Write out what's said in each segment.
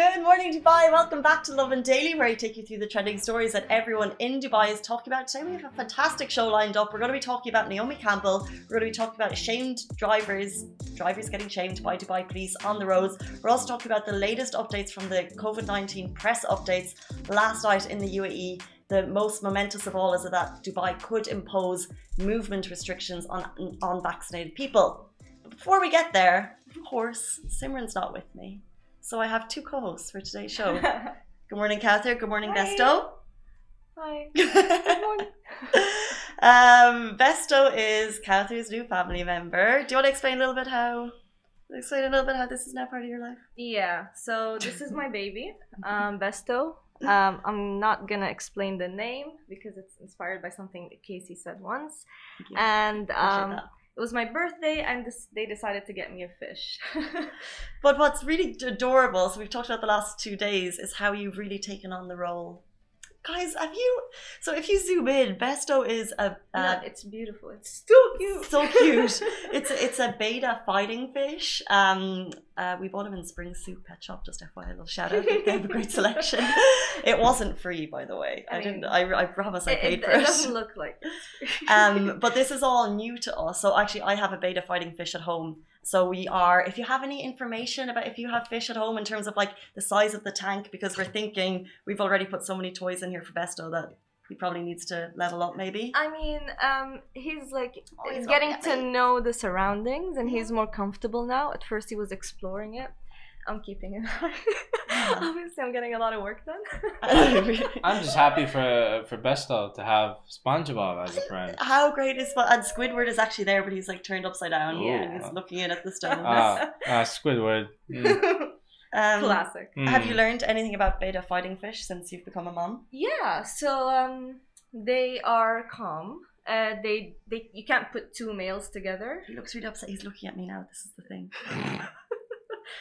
Good morning, Dubai. Welcome back to Lovin Daily, where I take you through the trending stories that everyone in Dubai is talking about. Today, we have a fantastic show lined up. We're going to be talking about Naomi Campbell. We're going to be talking about shamed drivers, drivers getting shamed by Dubai police on the roads. We're also talking about the latest updates from the COVID 19 press updates last night in the UAE. The most momentous of all is that Dubai could impose movement restrictions on, on vaccinated people. But before we get there, of course, Simran's not with me. So I have two co-hosts for today's show. Good morning, Cather. Good morning, Hi. Besto. Hi. Good morning. um, Besto is Cather's new family member. Do you want to explain a little bit how? Explain a little bit how this is now part of your life. Yeah, so this is my baby, um, Besto. Um, I'm not gonna explain the name because it's inspired by something that Casey said once. And um. It was my birthday, and this, they decided to get me a fish. But what's really adorable, so we've talked about the last two days, is how you've really taken on the role. Guys, have you? So if you zoom in, Besto is a, a no, it's beautiful. It's so cute. so cute. it's a, it's a betta fighting fish. Um, uh, we bought him in Spring Soup Pet Shop. Just FYI, a little shout out. They have a great selection. It wasn't free, by the way. I, I didn't. I, I promise I It, paid it, for it it. doesn't look like. um, but this is all new to us. So actually, I have a betta fighting fish at home. So we are. If you have any information about if you have fish at home in terms of like the size of the tank, because we're thinking we've already put so many toys in here for Besto that he probably needs to level up, maybe. I mean, um, he's like Oh, he's getting to know the surroundings, and he's more comfortable now. At first, he was exploring it. I'm keeping it. Yeah. Obviously, I'm getting a lot of work done. I'm just happy for for Besto to have SpongeBob as a friend. How great is Sp- and Squidward is actually there, but he's like turned upside down Yeah. and he's looking in at the stones. Ah, ah, Squidward. Mm. Um, Classic. Have you Mm. learned anything about betta fighting fish since you've become a mom? Yeah. So um, they are calm. Uh, they they you can't put two males together. He looks really upset. He's looking at me now. This is the thing.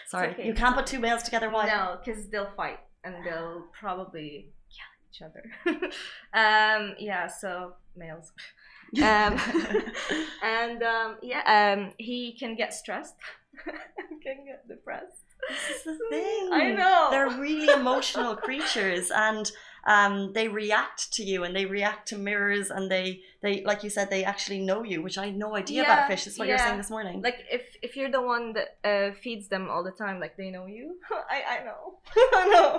Sorry, okay. you can't put two males together. Why? No, because they'll fight and they'll probably kill each other. um, yeah. So males. Um, and um, yeah, um, he can get stressed. can get depressed. Is the thing. I know. They're really emotional creatures, and um, they react to you, and they react to mirrors, and they, they, like you said, they actually know you, which I had no idea Yeah, about fish. This is what you were yeah. saying this morning. like if if you're the one that uh, feeds them all the time like they know you i i know i know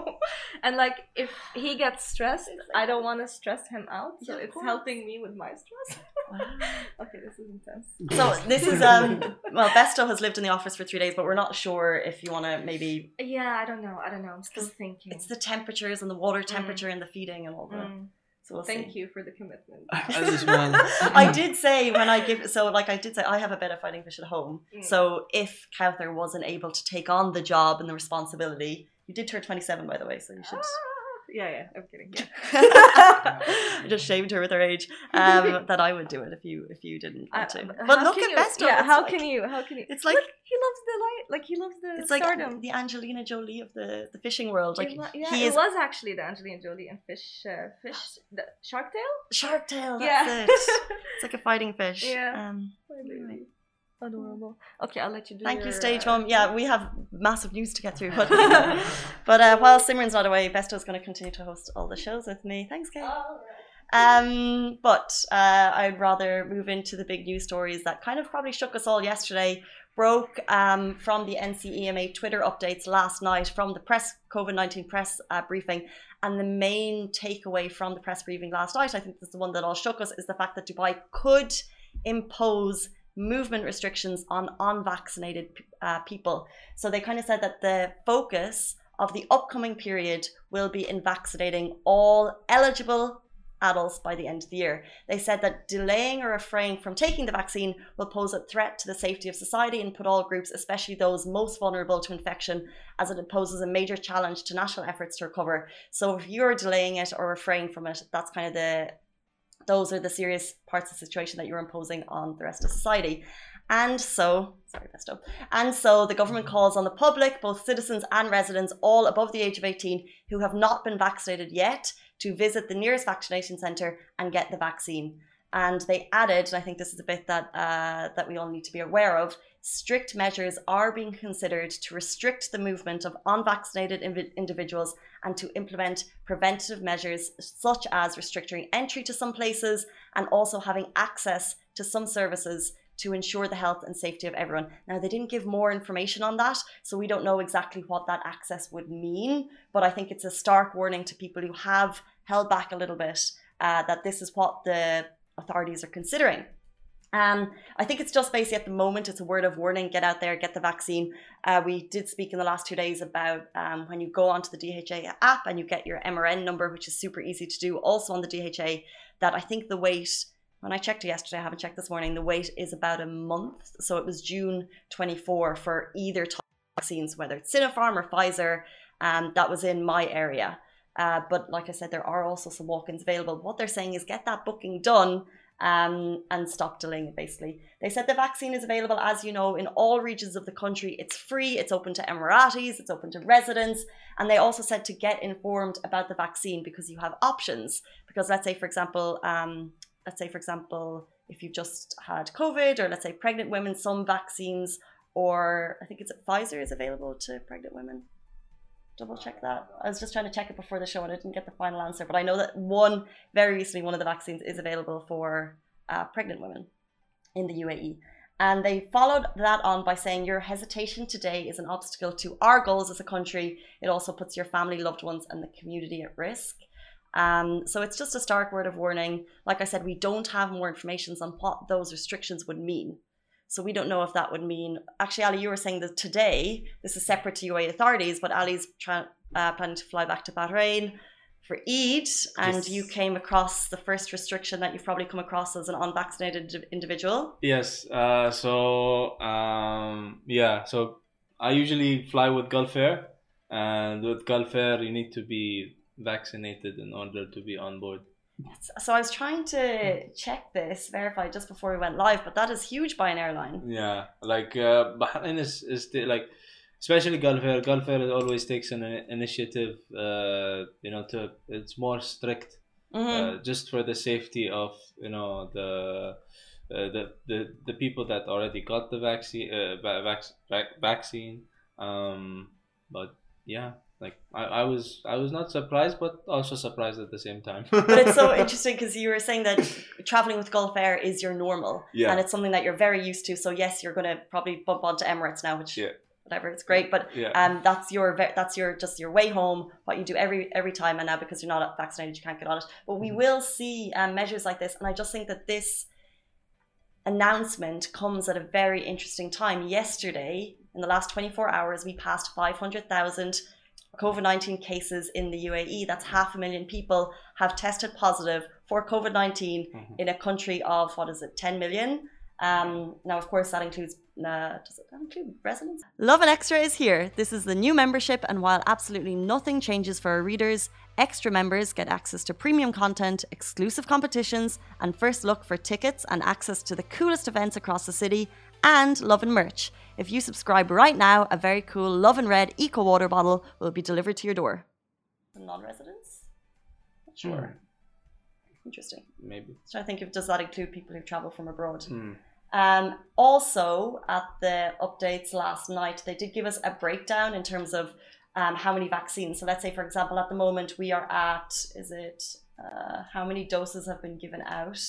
and like if he gets stressed i don't want to stress him out so Yeah, it's course. helping me with my stress Wow. okay this is intense So this is um well Besto has lived in the office for three days, but we're not sure if you want to maybe yeah i don't know i don't know i'm still thinking it's the temperatures and the water temperature and the feeding and all that. Mm, So we'll thank see. you for the commitment I just want. I did say when I give so like I did say I have a betta fighting fish at home. Mm. So if Cowther wasn't able to take on the job and the responsibility, you did turn twenty seven by the way, so you should. Ah, yeah yeah i'm kidding yeah. I just shamed her with her age. Um, that I would do it if you if you didn't Uh, want to. how But look at you, Besto. yeah how like- can you how can you It's like Look, he loves the light like he loves the it's like stardom the Angelina Jolie of the the fishing world. Like it wa- yeah, he it is was actually the Angelina Jolie and fish, uh, fish, the Shark Tale. Shark Tale. That's yeah, it. It's like a fighting fish. Yeah. Um, My baby. Adorable. Okay, I'll let you do. Thank you, stage uh, mom. Yeah, we have massive news to get through, but but uh, while Simran's not away, Besto's going to continue to host all the shows with me. Thanks, Kate. Um, but uh, I'd rather move into the big news stories that kind of probably shook us all yesterday. Broke um, from the NCEMA Twitter updates last night from the press COVID nineteen press uh, briefing, and the main takeaway from the press briefing last night, I think this is the one that all shook us, is the fact that Dubai could impose movement restrictions on unvaccinated uh, people. So they kind of said that the focus of the upcoming period will be in vaccinating all eligible adults by the end of the year. They said that delaying or refraining from taking the vaccine will pose a threat to the safety of society and put all groups, especially those most vulnerable to infection, as it poses a major challenge to national efforts to recover. So if you're delaying it or refraining from it, that's kind of the those are the serious parts of the situation that you're imposing on the rest of society. And so, sorry, Besto. And so the government mm-hmm. calls on the public, both citizens and residents, all above the age of 18 who have not been vaccinated yet, to visit the nearest vaccination centre and get the vaccine. And they added, and I think this is a bit that uh, that we all need to be aware of. Strict measures are being considered to restrict the movement of unvaccinated inv- individuals and to implement preventative measures such as restricting entry to some places and also having access to some services to ensure the health and safety of everyone. Now, they didn't give more information on that, so we don't know exactly what that access would mean, but I think it's a stark warning to people who have held back a little bit uh, that this is what the authorities are considering. Um, I think it's just basically at the moment, it's a word of warning get out there, get the vaccine. Uh, we did speak in the last two days about um, when you go onto the DHA app and you get your MRN number, which is super easy to do, also on the DHA, that I think the wait, when I checked yesterday, I haven't checked this morning, the wait is about a month. So it was June 24 for either type of vaccines, whether it's Sinopharm or Pfizer. Um, that was in my area. Uh, but like I said, there are also some walk ins available. What they're saying is get that booking done um, and stop delaying it, basically. They said the vaccine is available, as you know, in all regions of the country. It's free, it's open to Emiratis, it's open to residents. And they also said to get informed about the vaccine because you have options. Because let's say, for example, um, let's say, for example, if you've just had COVID, or let's say pregnant women, some vaccines, or I think it's Pfizer is available to pregnant women double check that. I was just trying to check it before the show and I didn't get the final answer, but I know that one very recently one of the vaccines is available for uh, pregnant women in the UAE. And they followed that on by saying your hesitation today is an obstacle to our goals as a country. It also puts your family, loved ones, and the community at risk. Um, so it's just a stark word of warning. Like I said, we don't have more information on what those restrictions would mean. So we don't know if that would mean. Actually, Ali, you were saying that today this is separate to UAE authorities, but Ali's trying uh, planning to fly back to Bahrain for Eid, and Yes. you came across the first restriction that you've probably come across as an unvaccinated individual. Yes. Uh, so um, yeah. So I usually fly with Gulf Air, and with Gulf Air you need to be vaccinated in order to be on board. So I was trying to check this, verify just before we went live, but that is huge by an airline. Yeah, like uh, Bahrain is is the, like, especially Gulf Air. Gulf Air always takes an initiative. Uh, you know, to it's more strict, Mhm. uh, just for the safety of you know the. Uh, the, the the people that already got the vaccine uh, vac- vac- vaccine um but yeah like I, I was I was not surprised but also surprised at the same time but it's so interesting because you were saying that traveling with Gulf Air is your normal, Yeah. and it's something that you're very used to. So yes, you're going to probably bump onto Emirates now, which Yeah. whatever, it's great. But yeah um, that's your that's your just your way home. What you do every every time, and now because you're not vaccinated, you can't get on it. But we Mhm. will see um, measures like this, and I just think that this announcement comes at a very interesting time. Yesterday, in the last 24 hours, we passed 500,000 COVID 19 cases in the UAE. That's half a million people have tested positive for COVID 19 Mhm. in a country of, what is it, 10 million? Um, now, of course, that includes, uh, does it include residents? Lovin Extra is here. This is the new membership, and while absolutely nothing changes for our readers, extra members get access to premium content, exclusive competitions, and first look for tickets and access to the coolest events across the city, and Lovin merch. If you subscribe right now, a very cool Lovin Red Eco Water bottle will be delivered to your door. Non residents? Not sure. Interesting. maybe So I think if does that include people who travel from abroad? Hmm. Um, also, at the updates last night, they did give us a breakdown in terms of um, how many vaccines. So let's say, for example, at the moment we are at, is it uh, how many doses have been given out?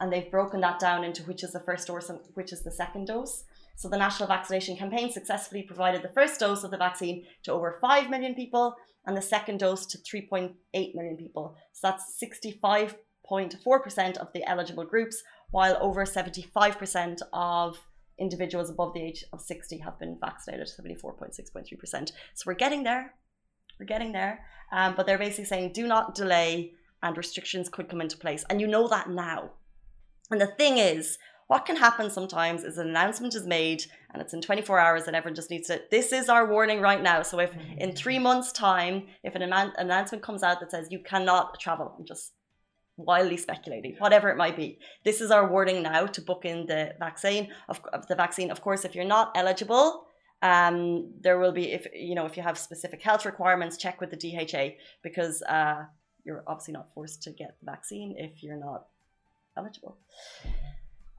And they've broken that down into which is the first dose and which is the second dose. So the National Vaccination Campaign successfully provided the first dose of the vaccine to over 5 million people and the second dose to 3.8 million people. So that's 65.4% of the eligible groups, while over 75% of individuals above the age of 60 have been vaccinated, 74.6.3%. So we're getting there. We're getting there. Um, but they're basically saying do not delay and restrictions could come into place. And you know that now. And the thing is, what can happen sometimes is an announcement is made and it's in 24 hours and everyone just needs to this is our warning right now so if in three months time if an announcement comes out that says you cannot travel i'm just wildly speculating, whatever it might be. This is our warning now to book in the vaccine. Of, of the vaccine, of course, if you're not eligible, um, there will be if you know if you have specific health requirements, check with the DHA because uh, you're obviously not forced to get the vaccine if you're not eligible.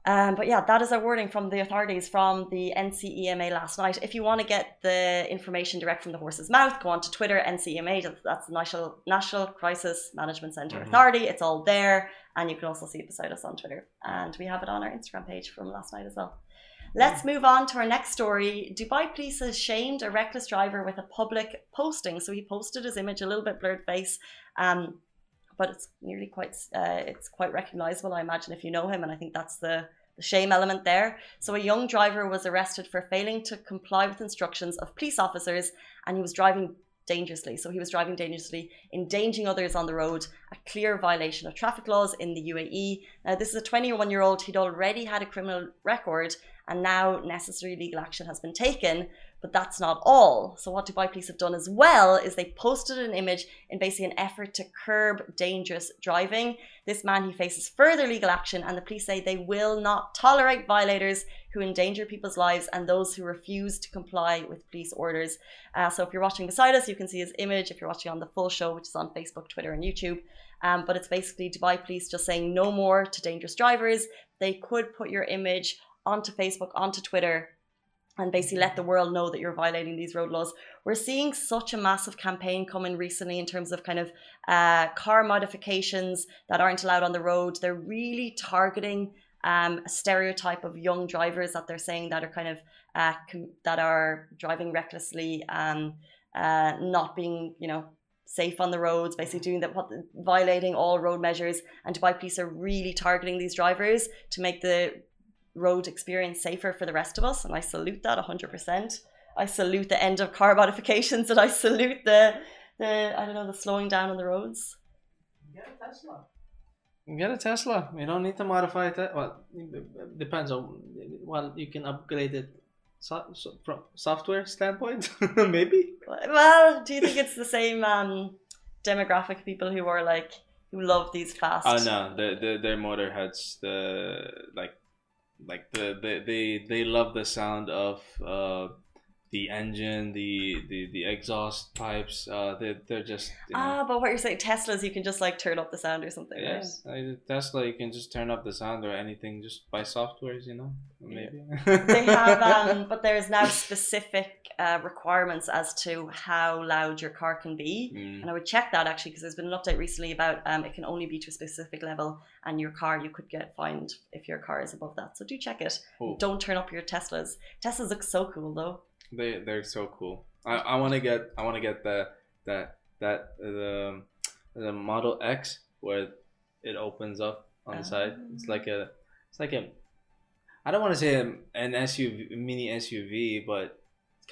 Um, but yeah, that is our wording from the authorities from the NCEMA last night. If you want to get the information direct from the horse's mouth, go on to Twitter, NCEMA, that's the National, National Crisis Management Center mm-hmm. Authority. It's all there. And you can also see it beside us on Twitter. And we have it on our Instagram page from last night as well. Let's move on to our next story. Dubai police has shamed a reckless driver with a public posting. So he posted his image, a little bit blurred face, um, but it's nearly quite uh, it's quite recognizable i imagine if you know him and i think that's the the shame element there. So, a young driver was arrested for failing to comply with instructions of police officers and he was driving dangerously. So, he was driving dangerously, endangering others on the road, a clear violation of traffic laws in the UAE. Now, this is a 21 year old, he'd already had a criminal record and now necessary legal action has been taken. But that's not all. So, what Dubai police have done as well is they posted an image in basically an effort to curb dangerous driving. This man, he faces further legal action, and the police say they will not tolerate violators who endanger people's lives and those who refuse to comply with police orders. Uh, so, if you're watching beside us, you can see his image. If you're watching on the full show, which is on Facebook, Twitter, and YouTube, um, but it's basically Dubai police just saying no more to dangerous drivers. They could put your image onto Facebook, onto Twitter, and basically let the world know that you're violating these road laws. We're seeing such a massive campaign coming recently in terms of kind of uh, car modifications that aren't allowed on the road. They're really targeting um, a stereotype of young drivers that they're saying that are kind of uh, com- that are driving recklessly, um, uh, not being you know safe on the roads, basically doing that, what, violating all road measures. And Dubai police are really targeting these drivers to make the road experience safer for the rest of us. And I salute that 100%. I salute the end of car modifications and I salute the, the I don't know, the slowing down on the roads. Get a Tesla. Get a Tesla. You don't need to modify it. Well, it depends on. Well, you can upgrade it so, so, from software standpoint, maybe. Well, do you think it's the same um, demographic people who are like who love these fast? Oh no, the the their motorheads, the like like the, the they they love the sound of uh, the engine, the the the exhaust pipes. Uh, they they're just you know, ah. But what you're saying, Teslas, you can just like turn up the sound or something. Yes, right? Tesla, you can just turn up the sound or anything just by softwares. You know, maybe they have. Um, but there's now specific uh, requirements as to how loud your car can be, mm. and I would check that actually because there's been an update recently about um, it can only be to a specific level, and your car you could get fined if your car is above that. So do check it. Oh. Don't turn up your Teslas. Teslas look so cool though. They they're so cool. I, I want to get I want to get the that that the the Model X where it opens up on the ah. side. It's like a it's like a I don't want to say an SUV mini SUV, but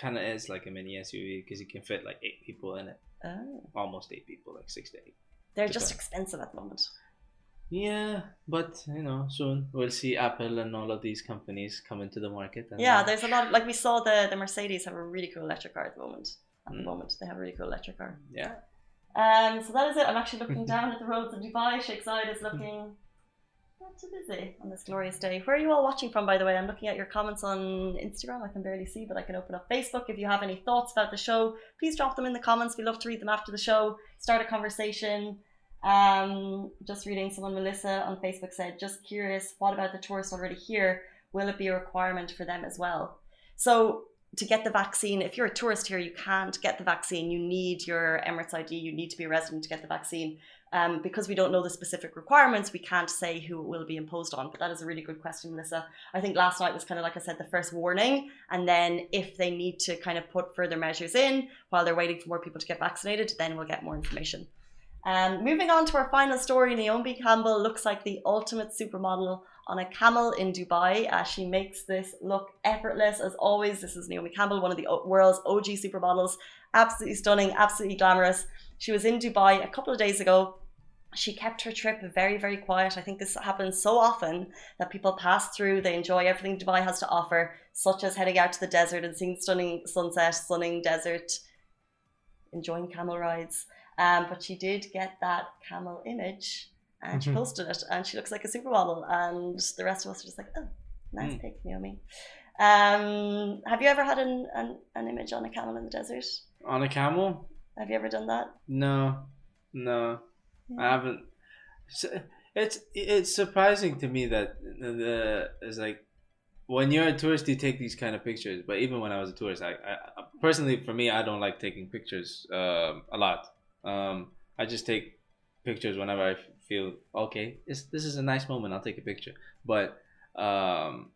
kind of is like a mini SUV because you can fit like eight people in it. Oh. Almost eight people, like six to eight. They're just expensive at the moment. Yeah, but you know, soon we'll see Apple and all of these companies come into the market. yeah, uh, there's a lot. Of, like we saw the the Mercedes have a really cool electric car at the moment. At mm. the moment, they have a really cool electric car. Yeah. Um. So that is it. I'm actually looking down at the roads of Dubai. Sheikh Zayed is looking not too busy on this glorious day. Where are you all watching from, by the way? I'm looking at your comments on Instagram. I can barely see, but I can open up Facebook. If you have any thoughts about the show, please drop them in the comments. We love to read them after the show. Start a conversation. Um, just reading someone, Melissa on Facebook said, just curious, what about the tourists already here? Will it be a requirement for them as well? So, to get the vaccine, if you're a tourist here, you can't get the vaccine. You need your Emirates ID, you need to be a resident to get the vaccine. Um, because we don't know the specific requirements, we can't say who it will be imposed on. But that is a really good question, Melissa. I think last night was kind of like I said, the first warning. And then if they need to kind of put further measures in while they're waiting for more people to get vaccinated, then we'll get more information. Um, moving on to our final story, Naomi Campbell looks like the ultimate supermodel on a camel in Dubai. Uh, she makes this look effortless as always. This is Naomi Campbell, one of the world's OG supermodels. Absolutely stunning, absolutely glamorous. She was in Dubai a couple of days ago. She kept her trip very, very quiet. I think this happens so often that people pass through, they enjoy everything Dubai has to offer, such as heading out to the desert and seeing stunning sunset, stunning desert, enjoying camel rides. Um, but she did get that camel image and she Mhm. posted it, and she looks like a supermodel, and the rest of us are just like, oh, nice Mm. pic, Naomi. Um, have you ever had an, an an image on a camel in the desert? On a camel? Have you ever done that? No, no, I haven't. It's it's surprising to me that the is like when you're a tourist, you take these kind of pictures. But even when I was a tourist, I, I personally for me, I don't like taking pictures um, a lot. Um, I just take pictures whenever I feel okay. This this is a nice moment. I'll take a picture. But um,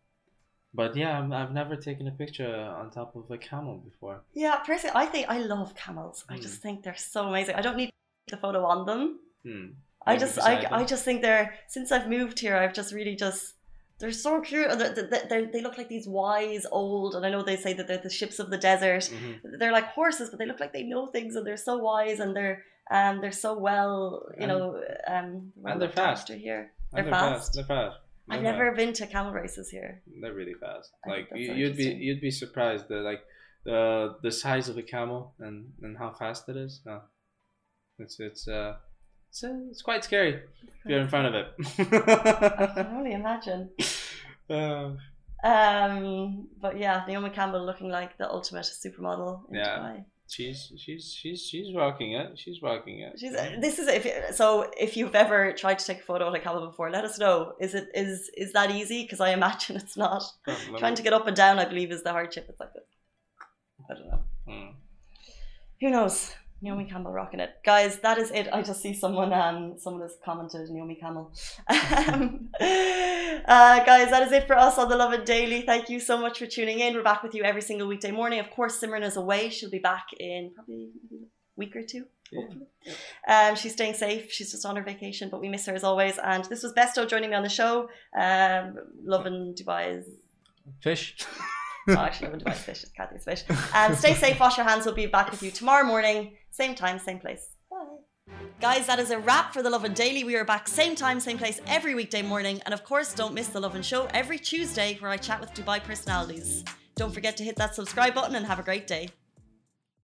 but yeah, I'm, I've never taken a picture on top of a camel before. Yeah, personally, I think I love camels. I Mm. just think they're so amazing. I don't need the photo on them. Hmm. I just, I, them. I just think they're. Since I've moved here, I've just really just. They're so cute. They're, they're, they're, they look like these wise old, and I know they say that they're the ships of the desert. Mhm. They're like horses, but they look like they know things, and they're so wise, and they're um they're so well, you And- know, um. and they're fast. here. And They're fast. They're fast. I've They're never been to camel races here. They're really fast. I Like you, so you'd be you'd be surprised that like the the size of a camel and and how fast it is. No, it's it's uh it's uh, it's quite scary if you're in front of it. I can only imagine. Uh, Um, but yeah, Naomi Campbell looking like the ultimate supermodel in Yeah. Dubai. she's she's she's she's rocking it. She's rocking it. She's this is if you- so if you've ever tried to take a photo of a camel before, let us know. Is it is is that easy? Because I imagine it's not. Trying to get up and down, I believe, is the hardship. It's like this. I don't know. Hmm. Who knows? Naomi Campbell rocking it, guys. That is it. I just see someone um someone has commented Naomi Campbell. um, uh, guys, that is it for us on the Lovin Daily. Thank you so much for tuning in. We're back with you every single weekday morning. Of course, Simran is away. She'll be back in probably a week or two. Yeah. Um, she's staying safe. She's just on her vacation, but we miss her as always. And this was Besto joining me on the show. Um, Lovin Dubai's Fish. Oh, actually, Lovin Dubai's fish. It's Kathy's fish. Um, stay safe, wash your hands. We'll be back with you tomorrow morning, same time, same place. Bye. Guys, that is a wrap for the Lovin Daily. We are back same time, same place every weekday morning. And of course, don't miss the Lovin Show every Tuesday where I chat with Dubai personalities. Don't forget to hit that subscribe button and have a great day.